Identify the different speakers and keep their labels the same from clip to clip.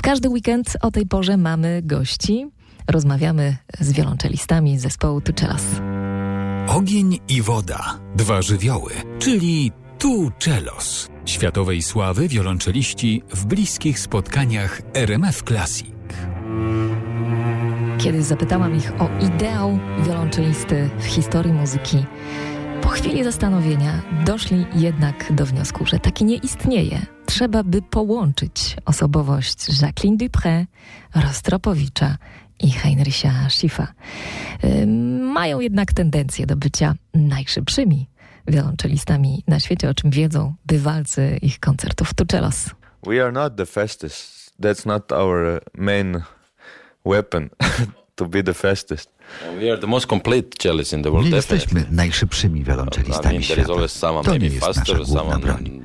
Speaker 1: W każdy weekend o tej porze mamy gości. Rozmawiamy z wiolonczelistami zespołu Tuczelas.
Speaker 2: Ogień i woda, dwa żywioły, czyli tu Czelos. Światowej sławy wiolonczeliści w bliskich spotkaniach RMF Classic.
Speaker 1: Kiedy zapytałam ich o ideał wiolonczelisty w historii muzyki, chwili zastanowienia doszli jednak do wniosku, że taki nie istnieje. Trzeba by połączyć osobowość Jacqueline Dupré, Rostropowicza i Heinricha Schiffa. Mają jednak tendencję do bycia najszybszymi wiolonczelistami na świecie, o czym wiedzą bywalcy ich koncertów Tuczelos.
Speaker 3: We are not the fastest. That's not our main weapon to be the fastest.
Speaker 4: We are the most complete cellists in the world.
Speaker 5: Nie jesteśmy najszybszymi wiolonczelistami świata. To nie jest nasza główna broń.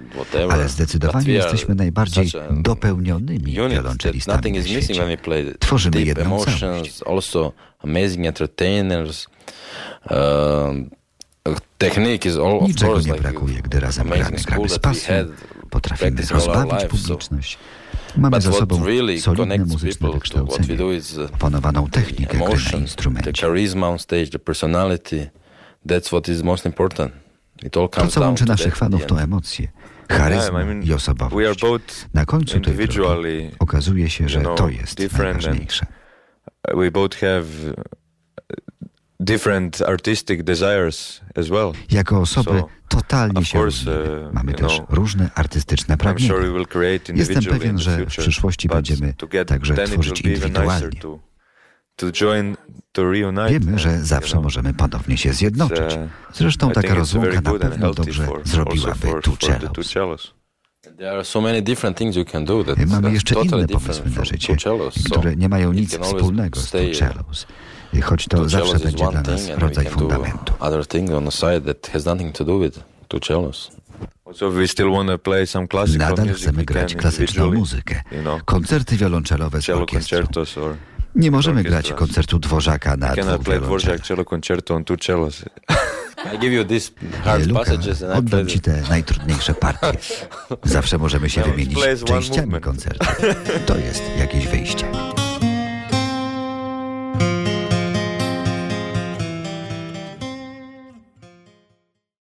Speaker 5: Ale
Speaker 4: But
Speaker 5: zdecydowanie
Speaker 4: we are
Speaker 5: jesteśmy najbardziej dopełnionymi wiolonczelistami
Speaker 4: nothing
Speaker 5: na
Speaker 4: is missing when
Speaker 5: świecie.
Speaker 4: we play
Speaker 5: Tworzymy
Speaker 4: deep
Speaker 5: jedną
Speaker 4: emotions,
Speaker 5: całość.
Speaker 4: also amazing entertainers. Technique is all, of
Speaker 5: Niczego nie brakuje, gdy razem
Speaker 4: amazing
Speaker 5: gramy, gramy z pasją, potrafimy rozbawić publiczność. Mamy
Speaker 4: But
Speaker 5: za
Speaker 4: what
Speaker 5: sobą
Speaker 4: really
Speaker 5: solidne
Speaker 4: connects
Speaker 5: muzyczne
Speaker 4: people to what we
Speaker 5: wykształcenie,
Speaker 4: do is uh,
Speaker 5: opanowaną technikę gry na instrumencie.
Speaker 4: charisma on stage, the personality. That's what is most important. It all
Speaker 5: To, co
Speaker 4: down
Speaker 5: łączy naszych fanów, to emocje, charyzma
Speaker 3: Yeah, I mean,
Speaker 5: i
Speaker 3: We are
Speaker 5: osobowość.
Speaker 3: both
Speaker 5: Na końcu tej drogi okazuje się, że
Speaker 3: you know,
Speaker 5: to jest najważniejsze.
Speaker 3: we both have uh, different artistic desires as well.
Speaker 5: Jako osoby
Speaker 3: So,
Speaker 5: totalnie się różnimy.
Speaker 3: uh,
Speaker 5: Mamy też różne artystyczne pragnienia. Jestem pewien, że w przyszłości będziemy także tworzyć indywidualnie. Wiemy, że zawsze możemy ponownie się zjednoczyć.
Speaker 3: uh,
Speaker 5: Zresztą
Speaker 3: I
Speaker 5: taka rozłąka na pewno dobrze zrobiłaby tu cellos. Mamy jeszcze inne pomysły na życie, które nie mają nic wspólnego z tu cellos. Choć to
Speaker 4: two
Speaker 5: zawsze
Speaker 4: cellos is
Speaker 5: będzie
Speaker 4: one
Speaker 5: dla nas
Speaker 4: thing and we
Speaker 5: rodzaj
Speaker 4: can do
Speaker 5: fundamentu.
Speaker 4: other thing on the side that has nothing to do with two cellos.
Speaker 3: Also, we still want to play some classical
Speaker 5: Nadal
Speaker 3: music.
Speaker 5: chcemy grać klasyczną muzykę.
Speaker 3: You know,
Speaker 5: Koncerty wiolonczelowe z orkiestrą. Nie możemy grać koncertu Dworzaka na dwóch wiolonczelach.
Speaker 3: Cellos.
Speaker 4: I give you these hard
Speaker 5: Luka,
Speaker 4: passages and I play
Speaker 5: oddam ci te najtrudniejsze partie. Zawsze możemy się wymienić częściami koncertu. To jest jakieś wyjście.